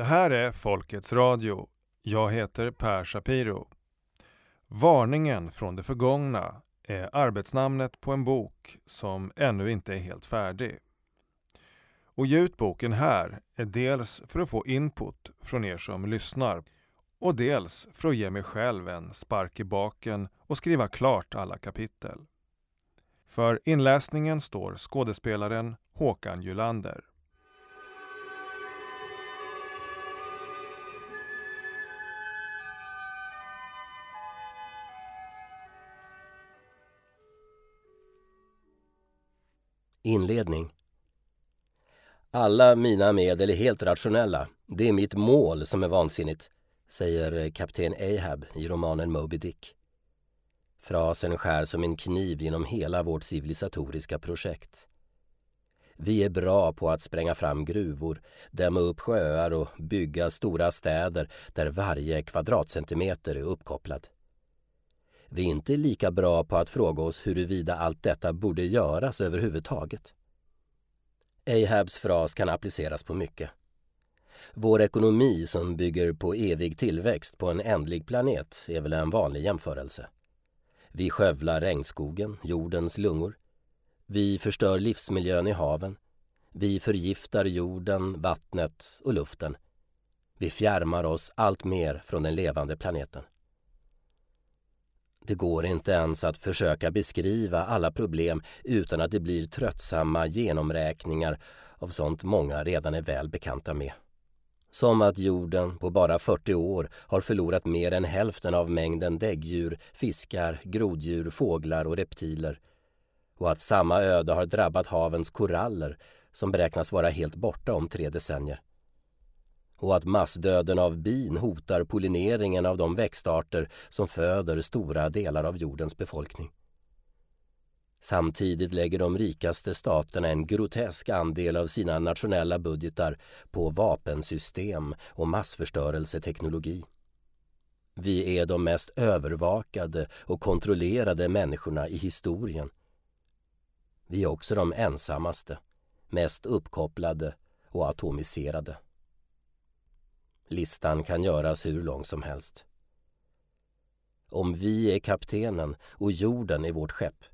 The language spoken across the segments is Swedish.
Det här är Folkets Radio. Jag heter Per Shapiro. Varningen från det förgångna är arbetsnamnet på en bok som ännu inte är helt färdig. Och ge ut boken här är dels för att få input från er som lyssnar och dels för att ge mig själv en spark i baken och skriva klart alla kapitel. För inläsningen står skådespelaren Håkan Julander. Inledning Alla mina medel är helt rationella. Det är mitt mål som är vansinnigt, säger kapten Ahab i romanen Moby Dick. Frasen skär som en kniv genom hela vårt civilisatoriska projekt. Vi är bra på att spränga fram gruvor, dämma upp sjöar och bygga stora städer där varje kvadratcentimeter är uppkopplad. Vi är inte lika bra på att fråga oss huruvida allt detta borde göras överhuvudtaget. Ahabs fras kan appliceras på mycket. Vår ekonomi som bygger på evig tillväxt på en ändlig planet är väl en vanlig jämförelse. Vi skövlar regnskogen, jordens lungor. Vi förstör livsmiljön i haven. Vi förgiftar jorden, vattnet och luften. Vi fjärmar oss allt mer från den levande planeten. Det går inte ens att försöka beskriva alla problem utan att det blir tröttsamma genomräkningar av sånt många redan är väl bekanta med. Som att jorden på bara 40 år har förlorat mer än hälften av mängden däggdjur, fiskar, groddjur, fåglar och reptiler och att samma öde har drabbat havens koraller som beräknas vara helt borta om tre decennier och att massdöden av bin hotar pollineringen av de växtarter som föder stora delar av jordens befolkning. Samtidigt lägger de rikaste staterna en grotesk andel av sina nationella budgetar på vapensystem och massförstörelseteknologi. Vi är de mest övervakade och kontrollerade människorna i historien. Vi är också de ensammaste, mest uppkopplade och atomiserade. Listan kan göras hur lång som helst. Om vi är kaptenen och jorden är vårt skepp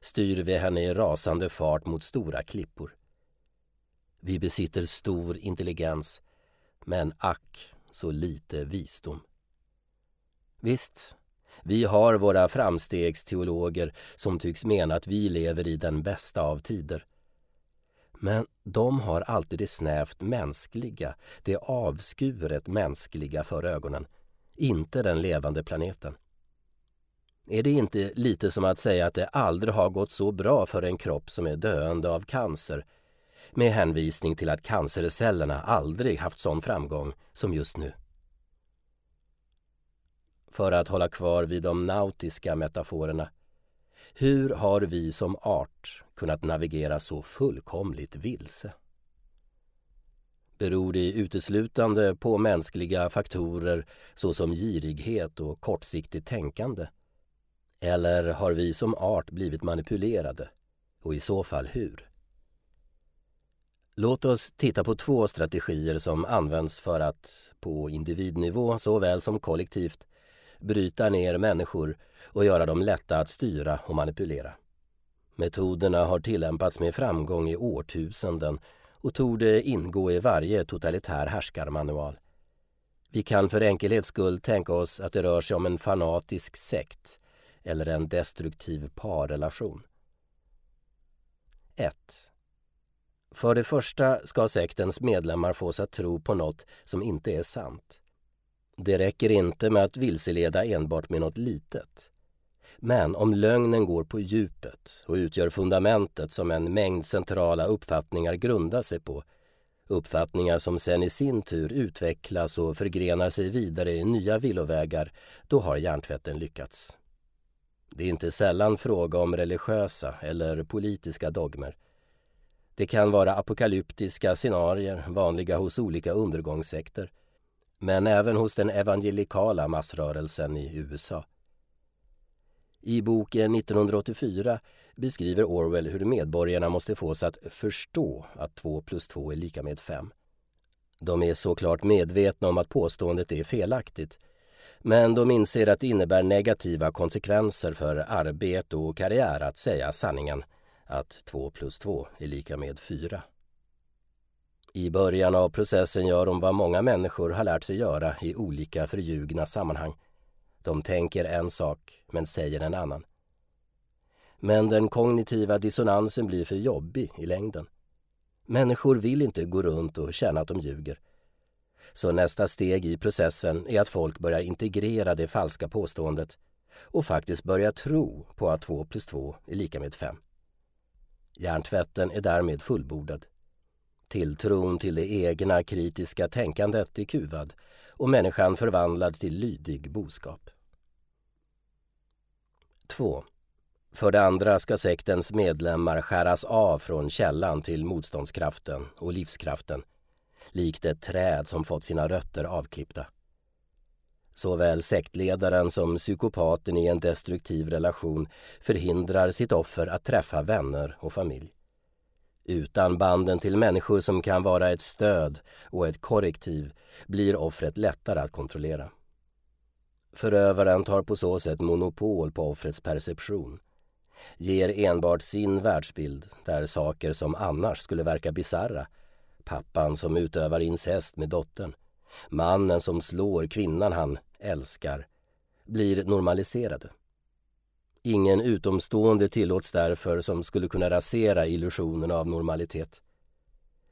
styr vi henne i rasande fart mot stora klippor. Vi besitter stor intelligens, men ack så lite visdom. Visst, vi har våra framstegsteologer som tycks mena att vi lever i den bästa av tider. Men de har alltid det snävt mänskliga, det avskuret mänskliga för ögonen, inte den levande planeten. Är det inte lite som att säga att det aldrig har gått så bra för en kropp som är döende av cancer med hänvisning till att cancercellerna aldrig haft sån framgång som just nu? För att hålla kvar vid de nautiska metaforerna hur har vi som art kunnat navigera så fullkomligt vilse? Beror det uteslutande på mänskliga faktorer såsom girighet och kortsiktigt tänkande? Eller har vi som art blivit manipulerade? Och i så fall hur? Låt oss titta på två strategier som används för att, på individnivå såväl som kollektivt, bryta ner människor och göra dem lätta att styra och manipulera. Metoderna har tillämpats med framgång i årtusenden och torde ingå i varje totalitär härskarmanual. Vi kan för enkelhets skull tänka oss att det rör sig om en fanatisk sekt eller en destruktiv parrelation. 1. För det första ska sektens medlemmar fås att tro på något som inte är sant. Det räcker inte med att vilseleda enbart med något litet. Men om lögnen går på djupet och utgör fundamentet som en mängd centrala uppfattningar grundar sig på uppfattningar som sen i sin tur utvecklas och förgrenar sig vidare i nya villovägar, då har hjärntvätten lyckats. Det är inte sällan fråga om religiösa eller politiska dogmer. Det kan vara apokalyptiska scenarier vanliga hos olika undergångssekter men även hos den evangelikala massrörelsen i USA. I boken 1984 beskriver Orwell hur medborgarna måste fås att förstå att 2 plus 2 är lika med 5. De är såklart medvetna om att påståendet är felaktigt men de inser att det innebär negativa konsekvenser för arbete och karriär att säga sanningen att 2 plus 2 är lika med 4. I början av processen gör de vad många människor har lärt sig göra i olika förljugna sammanhang. De tänker en sak men säger en annan. Men den kognitiva dissonansen blir för jobbig i längden. Människor vill inte gå runt och känna att de ljuger. Så nästa steg i processen är att folk börjar integrera det falska påståendet och faktiskt börjar tro på att 2 plus 2 är lika med 5. Hjärntvätten är därmed fullbordad. Tilltron till det egna kritiska tänkandet är kuvad och människan förvandlad till lydig boskap. 2. För det andra ska sektens medlemmar skäras av från källan till motståndskraften och livskraften likt ett träd som fått sina rötter avklippta. Såväl sektledaren som psykopaten i en destruktiv relation förhindrar sitt offer att träffa vänner och familj. Utan banden till människor som kan vara ett stöd och ett korrektiv blir offret lättare att kontrollera. Förövaren tar på så sätt monopol på offrets perception ger enbart sin världsbild där saker som annars skulle verka bizarra pappan som utövar incest med dottern mannen som slår kvinnan han älskar blir normaliserade. Ingen utomstående tillåts därför som skulle kunna rasera illusionen av normalitet.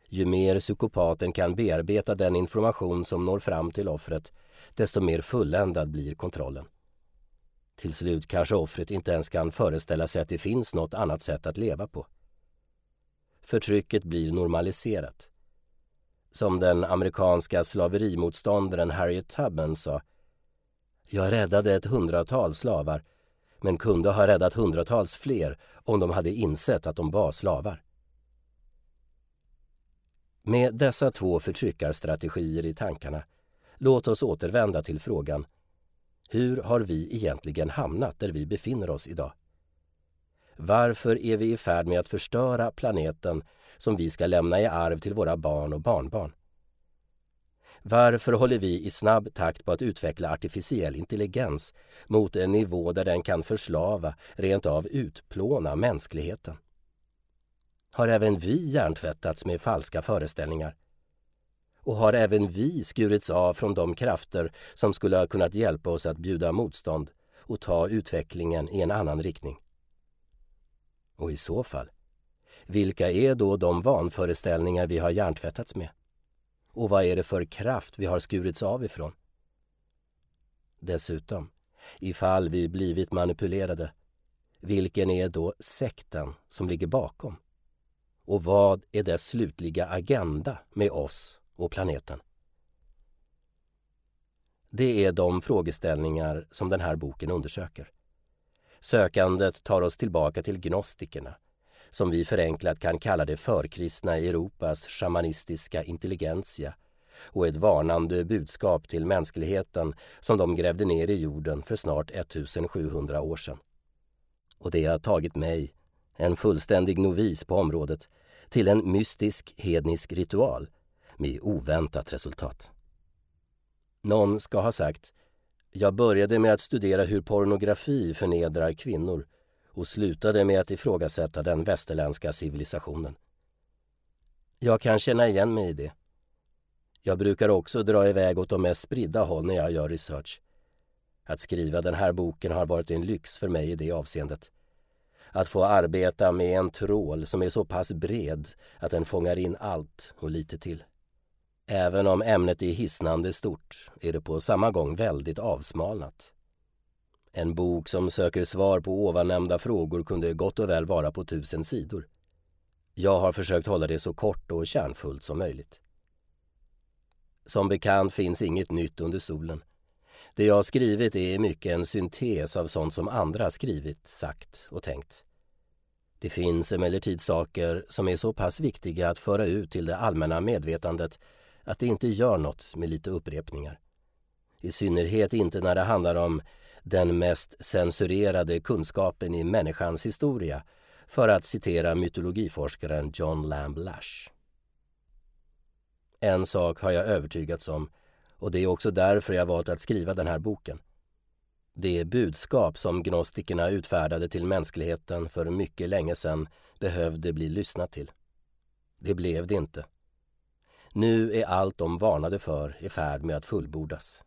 Ju mer psykopaten kan bearbeta den information som når fram till offret desto mer fulländad blir kontrollen. Till slut kanske offret inte ens kan föreställa sig att det finns något annat sätt att leva på. Förtrycket blir normaliserat. Som den amerikanska slaverimotståndaren Harriet Tubman sa Jag räddade ett hundratal slavar men kunde ha räddat hundratals fler om de hade insett att de var slavar. Med dessa två förtryckarstrategier i tankarna låt oss återvända till frågan hur har vi egentligen hamnat där vi befinner oss idag? Varför är vi i färd med att förstöra planeten som vi ska lämna i arv till våra barn och barnbarn? Varför håller vi i snabb takt på att utveckla artificiell intelligens mot en nivå där den kan förslava, rent av utplåna mänskligheten? Har även vi hjärntvättats med falska föreställningar? Och har även vi skurits av från de krafter som skulle ha kunnat hjälpa oss att bjuda motstånd och ta utvecklingen i en annan riktning? Och i så fall, vilka är då de vanföreställningar vi har hjärntvättats med? Och vad är det för kraft vi har skurits av ifrån? Dessutom, ifall vi blivit manipulerade, vilken är då sekten som ligger bakom? Och vad är dess slutliga agenda med oss och planeten? Det är de frågeställningar som den här boken undersöker. Sökandet tar oss tillbaka till gnostikerna, som vi förenklat kan kalla det förkristna Europas shamanistiska intelligentia och ett varnande budskap till mänskligheten som de grävde ner i jorden för snart 1700 år sedan. Och det har tagit mig, en fullständig novis på området, till en mystisk hednisk ritual med oväntat resultat. Någon ska ha sagt jag började med att studera hur pornografi förnedrar kvinnor och slutade med att ifrågasätta den västerländska civilisationen. Jag kan känna igen mig i det. Jag brukar också dra iväg åt de mest spridda håll när jag gör research. Att skriva den här boken har varit en lyx för mig i det avseendet. Att få arbeta med en trål som är så pass bred att den fångar in allt och lite till. Även om ämnet är hisnande stort är det på samma gång väldigt avsmalnat. En bok som söker svar på ovannämnda frågor kunde gott och väl vara på tusen sidor. Jag har försökt hålla det så kort och kärnfullt som möjligt. Som bekant finns inget nytt under solen. Det jag skrivit är mycket en syntes av sånt som andra skrivit, sagt och tänkt. Det finns emellertid saker som är så pass viktiga att föra ut till det allmänna medvetandet att det inte gör något med lite upprepningar. I synnerhet inte när det handlar om den mest censurerade kunskapen i människans historia för att citera mytologiforskaren John Lamb Lash. En sak har jag övertygats om och det är också därför jag valt att skriva den här boken. Det budskap som gnostikerna utfärdade till mänskligheten för mycket länge sedan behövde bli lyssnat till. Det blev det inte. Nu är allt de varnade för i färd med att fullbordas.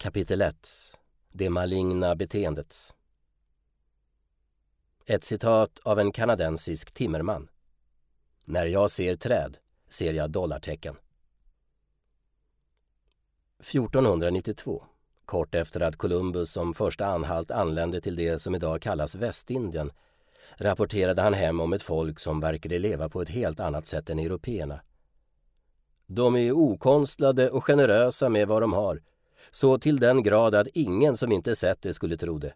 Kapitel 1 Det maligna beteendet Ett citat av en kanadensisk timmerman. När jag ser träd ser jag dollartecken. 1492, kort efter att Columbus som första anhalt anlände till det som idag kallas Västindien, rapporterade han hem om ett folk som verkade leva på ett helt annat sätt än européerna. De är okonstlade och generösa med vad de har, så till den grad att ingen som inte sett det skulle tro det.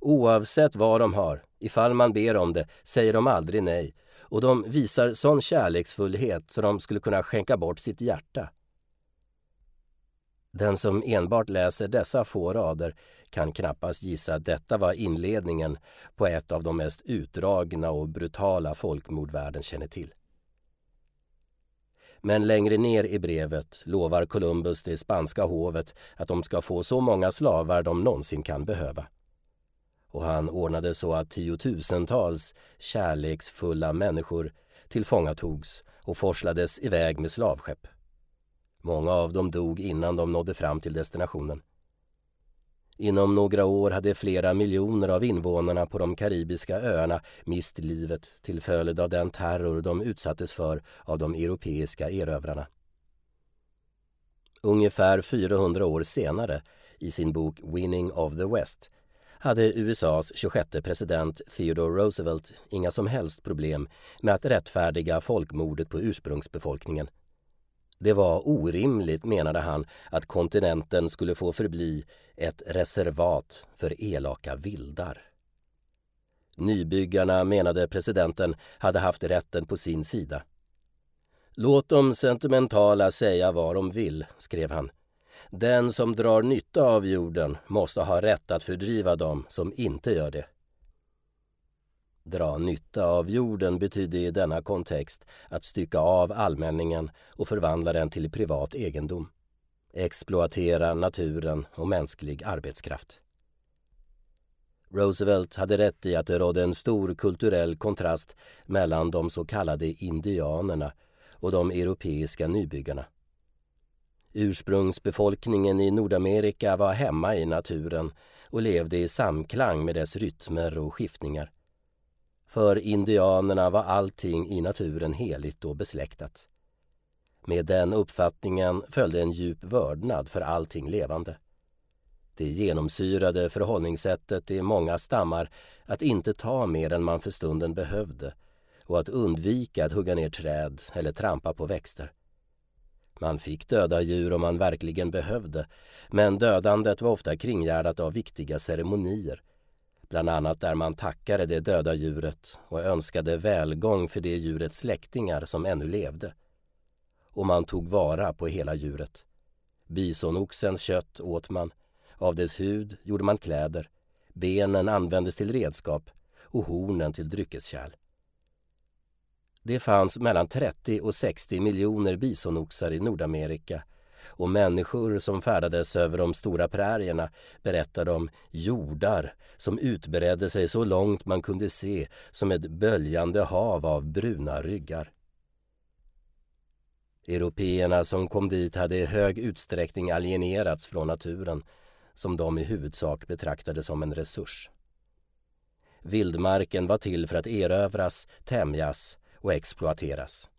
Oavsett vad de har, ifall man ber om det, säger de aldrig nej och de visar sån kärleksfullhet så de skulle kunna skänka bort sitt hjärta. Den som enbart läser dessa få rader kan knappast gissa att detta var inledningen på ett av de mest utdragna och brutala folkmord världen känner till. Men längre ner i brevet lovar Columbus det spanska hovet att de ska få så många slavar de någonsin kan behöva. Och han ordnade så att tiotusentals kärleksfulla människor tillfångatogs och forslades iväg med slavskepp. Många av dem dog innan de nådde fram till destinationen. Inom några år hade flera miljoner av invånarna på de karibiska öarna mist livet till följd av den terror de utsattes för av de europeiska erövrarna. Ungefär 400 år senare, i sin bok Winning of the West, hade USAs 26 president Theodore Roosevelt inga som helst problem med att rättfärdiga folkmordet på ursprungsbefolkningen. Det var orimligt, menade han, att kontinenten skulle få förbli ett reservat för elaka vildar. Nybyggarna, menade presidenten, hade haft rätten på sin sida. Låt de sentimentala säga vad de vill, skrev han. Den som drar nytta av jorden måste ha rätt att fördriva dem som inte gör det. Dra nytta av jorden betyder i denna kontext att stycka av allmänningen och förvandla den till privat egendom. Exploatera naturen och mänsklig arbetskraft. Roosevelt hade rätt i att det rådde en stor kulturell kontrast mellan de så kallade indianerna och de europeiska nybyggarna. Ursprungsbefolkningen i Nordamerika var hemma i naturen och levde i samklang med dess rytmer och skiftningar. För indianerna var allting i naturen heligt och besläktat. Med den uppfattningen följde en djup vördnad för allting levande. Det genomsyrade förhållningssättet i många stammar att inte ta mer än man för stunden behövde och att undvika att hugga ner träd eller trampa på växter. Man fick döda djur om man verkligen behövde men dödandet var ofta kringgärdat av viktiga ceremonier bland annat där man tackade det döda djuret och önskade välgång för det djurets släktingar som ännu levde. Och man tog vara på hela djuret. Bisonoxens kött åt man, av dess hud gjorde man kläder, benen användes till redskap och hornen till dryckeskärl. Det fanns mellan 30 och 60 miljoner bisonoxar i Nordamerika och människor som färdades över de stora prärierna berättade om jordar som utbredde sig så långt man kunde se som ett böljande hav av bruna ryggar. Européerna som kom dit hade i hög utsträckning alienerats från naturen som de i huvudsak betraktade som en resurs. Vildmarken var till för att erövras, tämjas och exploateras.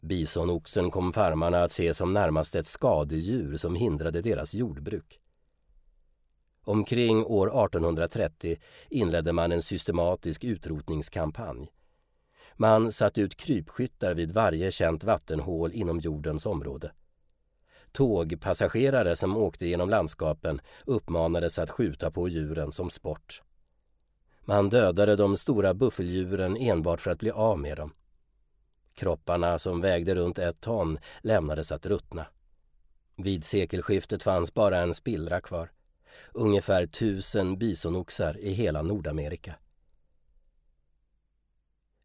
Bisonoxen kom farmarna att se som närmast ett skadedjur som hindrade deras jordbruk. Omkring år 1830 inledde man en systematisk utrotningskampanj. Man satte ut krypskyttar vid varje känt vattenhål inom jordens område. Tågpassagerare som åkte genom landskapen uppmanades att skjuta på djuren som sport. Man dödade de stora buffeldjuren enbart för att bli av med dem. Kropparna som vägde runt ett ton lämnades att ruttna. Vid sekelskiftet fanns bara en spillra kvar. Ungefär tusen bisonoxar i hela Nordamerika.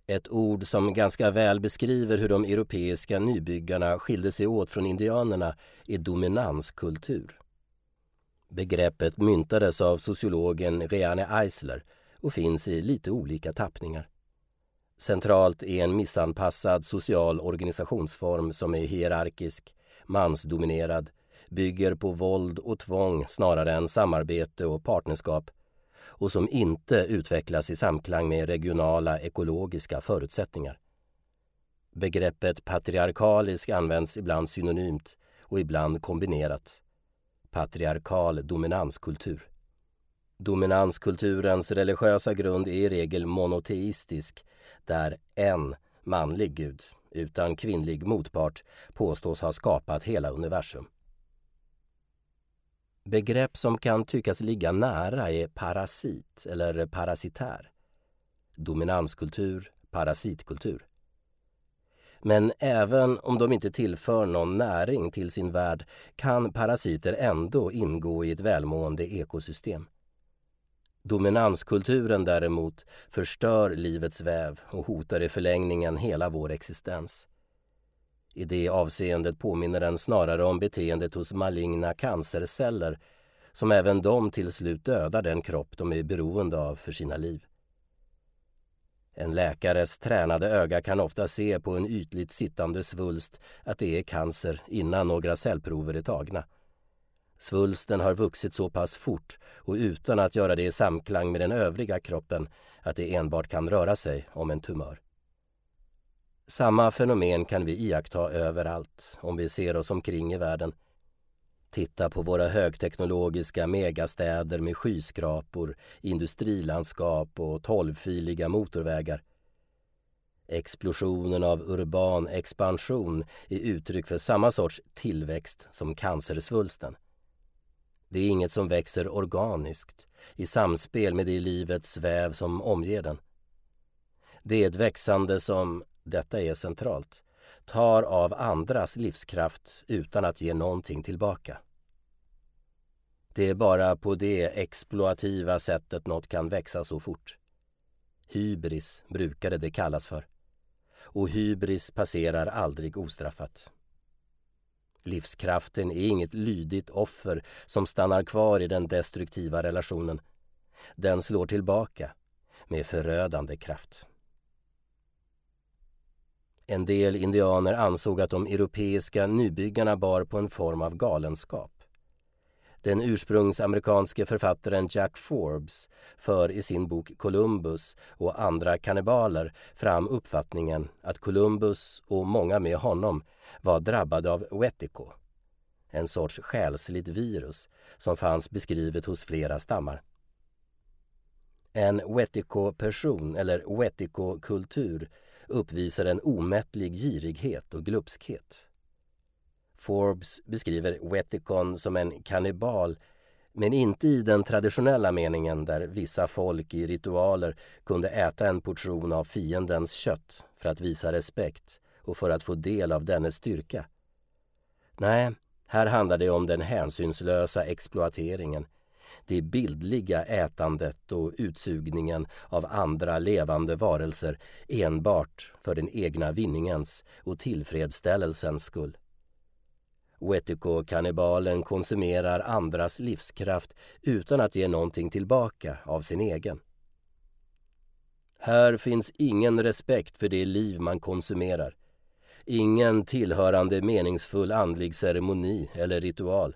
Ett ord som ganska väl beskriver hur de europeiska nybyggarna skilde sig åt från indianerna är dominanskultur. Begreppet myntades av sociologen Reane Eisler och finns i lite olika tappningar. Centralt är en missanpassad social organisationsform som är hierarkisk, mansdominerad, bygger på våld och tvång snarare än samarbete och partnerskap och som inte utvecklas i samklang med regionala ekologiska förutsättningar. Begreppet patriarkalisk används ibland synonymt och ibland kombinerat. Patriarkal dominanskultur. Dominanskulturens religiösa grund är i regel monoteistisk där en manlig gud utan kvinnlig motpart påstås ha skapat hela universum. Begrepp som kan tyckas ligga nära är parasit eller parasitär. Dominanskultur, parasitkultur. Men även om de inte tillför någon näring till sin värld kan parasiter ändå ingå i ett välmående ekosystem. Dominanskulturen däremot förstör livets väv och hotar i förlängningen hela vår existens. I det avseendet påminner den snarare om beteendet hos maligna cancerceller som även de till slut dödar den kropp de är beroende av för sina liv. En läkares tränade öga kan ofta se på en ytligt sittande svulst att det är cancer innan några cellprover är tagna. Svulsten har vuxit så pass fort och utan att göra det i samklang med den övriga kroppen att det enbart kan röra sig om en tumör. Samma fenomen kan vi iaktta överallt om vi ser oss omkring i världen. Titta på våra högteknologiska megastäder med skyskrapor, industrilandskap och tolvfiliga motorvägar. Explosionen av urban expansion är uttryck för samma sorts tillväxt som cancersvulsten. Det är inget som växer organiskt i samspel med det livets väv som omger den. Det är ett växande som, detta är centralt, tar av andras livskraft utan att ge någonting tillbaka. Det är bara på det exploativa sättet något kan växa så fort. Hybris brukade det kallas för. Och hybris passerar aldrig ostraffat. Livskraften är inget lydigt offer som stannar kvar i den destruktiva relationen. Den slår tillbaka med förödande kraft. En del indianer ansåg att de europeiska nybyggarna bar på en form av galenskap. Den ursprungsamerikanske författaren Jack Forbes för i sin bok Columbus och andra kannibaler fram uppfattningen att Columbus och många med honom var drabbade av wetico, en sorts själsligt virus som fanns beskrivet hos flera stammar. En wetico-person eller wetico-kultur uppvisar en omättlig girighet och glupskhet. Forbes beskriver Wetikon som en kannibal men inte i den traditionella meningen där vissa folk i ritualer kunde äta en portion av fiendens kött för att visa respekt och för att få del av dennes styrka. Nej, här handlar det om den hänsynslösa exploateringen, det bildliga ätandet och utsugningen av andra levande varelser enbart för den egna vinningens och tillfredsställelsens skull. Wetiko-kannibalen konsumerar andras livskraft utan att ge någonting tillbaka av sin egen. Här finns ingen respekt för det liv man konsumerar. Ingen tillhörande meningsfull andlig ceremoni eller ritual.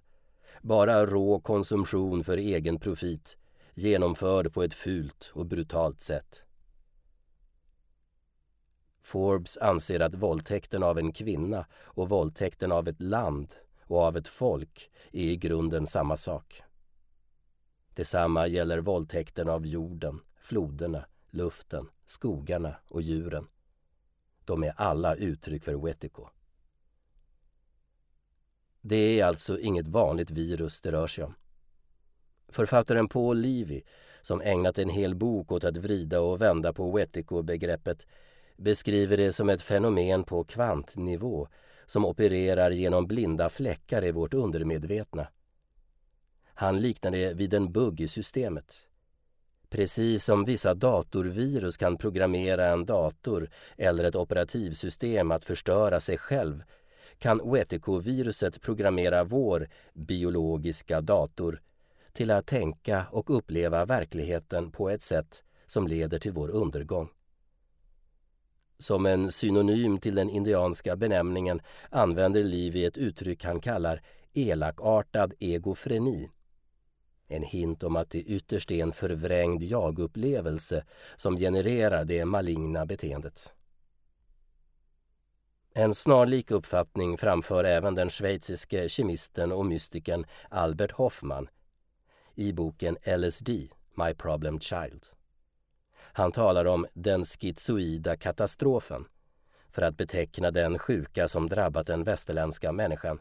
Bara rå konsumtion för egen profit, genomförd på ett fult och brutalt sätt. Forbes anser att våldtäkten av en kvinna och våldtäkten av ett land och av ett folk är i grunden samma sak. Detsamma gäller våldtäkten av jorden, floderna, luften, skogarna och djuren. De är alla uttryck för wetico. Det är alltså inget vanligt virus det rör sig om. Författaren Paul Levy, som ägnat en hel bok åt att vrida och vända på wetico-begreppet, beskriver det som ett fenomen på kvantnivå som opererar genom blinda fläckar i vårt undermedvetna. Han liknar det vid en bugg i systemet. Precis som vissa datorvirus kan programmera en dator eller ett operativsystem att förstöra sig själv kan Wetico-viruset programmera vår biologiska dator till att tänka och uppleva verkligheten på ett sätt som leder till vår undergång. Som en synonym till den indianska benämningen använder Livi ett uttryck han kallar elakartad egofreni. En hint om att det ytterst är en förvrängd jagupplevelse som genererar det maligna beteendet. En snarlik uppfattning framför även den schweiziske kemisten och mystikern Albert Hoffman i boken LSD, My Problem Child. Han talar om den schizoida katastrofen för att beteckna den sjuka som drabbat den västerländska människan.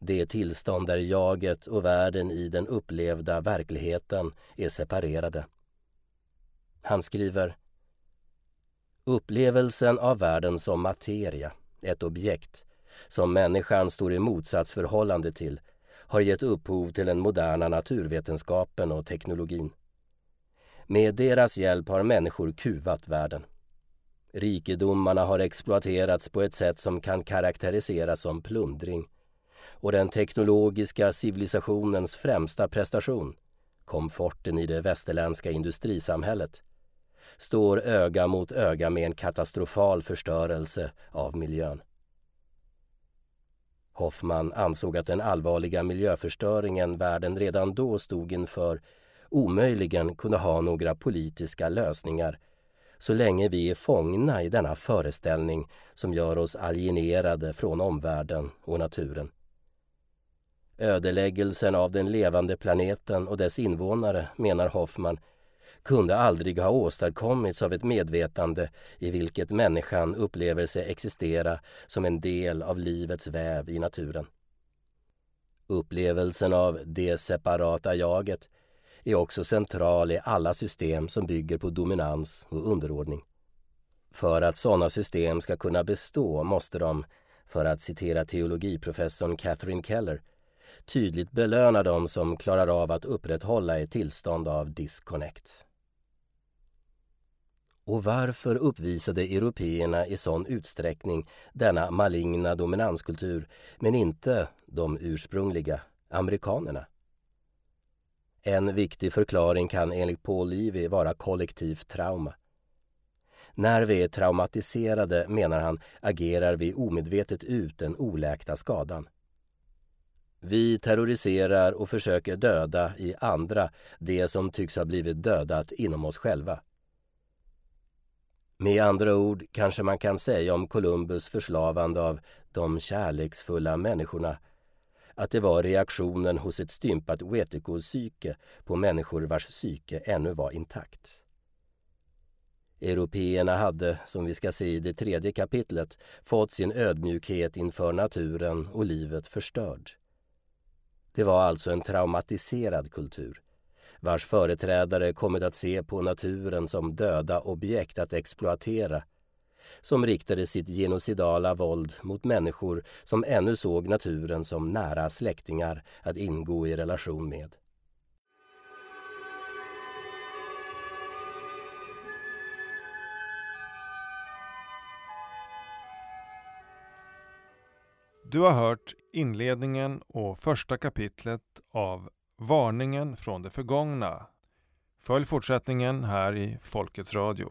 Det tillstånd där jaget och världen i den upplevda verkligheten är separerade. Han skriver Upplevelsen av världen som materia, ett objekt, som människan står i motsatsförhållande till, har gett upphov till den moderna naturvetenskapen och teknologin. Med deras hjälp har människor kuvat världen. Rikedomarna har exploaterats på ett sätt som kan karaktäriseras som plundring och den teknologiska civilisationens främsta prestation, komforten i det västerländska industrisamhället, står öga mot öga med en katastrofal förstörelse av miljön. Hoffman ansåg att den allvarliga miljöförstöringen världen redan då stod inför omöjligen kunde ha några politiska lösningar så länge vi är fångna i denna föreställning som gör oss alienerade från omvärlden och naturen. Ödeläggelsen av den levande planeten och dess invånare, menar Hoffman, kunde aldrig ha åstadkommits av ett medvetande i vilket människan upplever sig existera som en del av livets väv i naturen. Upplevelsen av det separata jaget är också central i alla system som bygger på dominans och underordning. För att sådana system ska kunna bestå måste de, för att citera teologiprofessorn Catherine Keller, tydligt belöna dem som klarar av att upprätthålla ett tillstånd av disconnect. Och varför uppvisade européerna i sån utsträckning denna maligna dominanskultur men inte de ursprungliga amerikanerna? En viktig förklaring kan enligt Paul Levy vara kollektivt trauma. När vi är traumatiserade, menar han, agerar vi omedvetet ut den oläkta skadan. Vi terroriserar och försöker döda i andra det som tycks ha blivit dödat inom oss själva. Med andra ord kanske man kan säga om Columbus förslavande av de kärleksfulla människorna att det var reaktionen hos ett stympat Wetiko-psyke på människor vars psyke ännu var intakt. Européerna hade, som vi ska se i det tredje kapitlet, fått sin ödmjukhet inför naturen och livet förstörd. Det var alltså en traumatiserad kultur vars företrädare kommit att se på naturen som döda objekt att exploatera som riktade sitt genocidala våld mot människor som ännu såg naturen som nära släktingar att ingå i relation med. Du har hört inledningen och första kapitlet av Varningen från det förgångna. Följ fortsättningen här i Folkets Radio.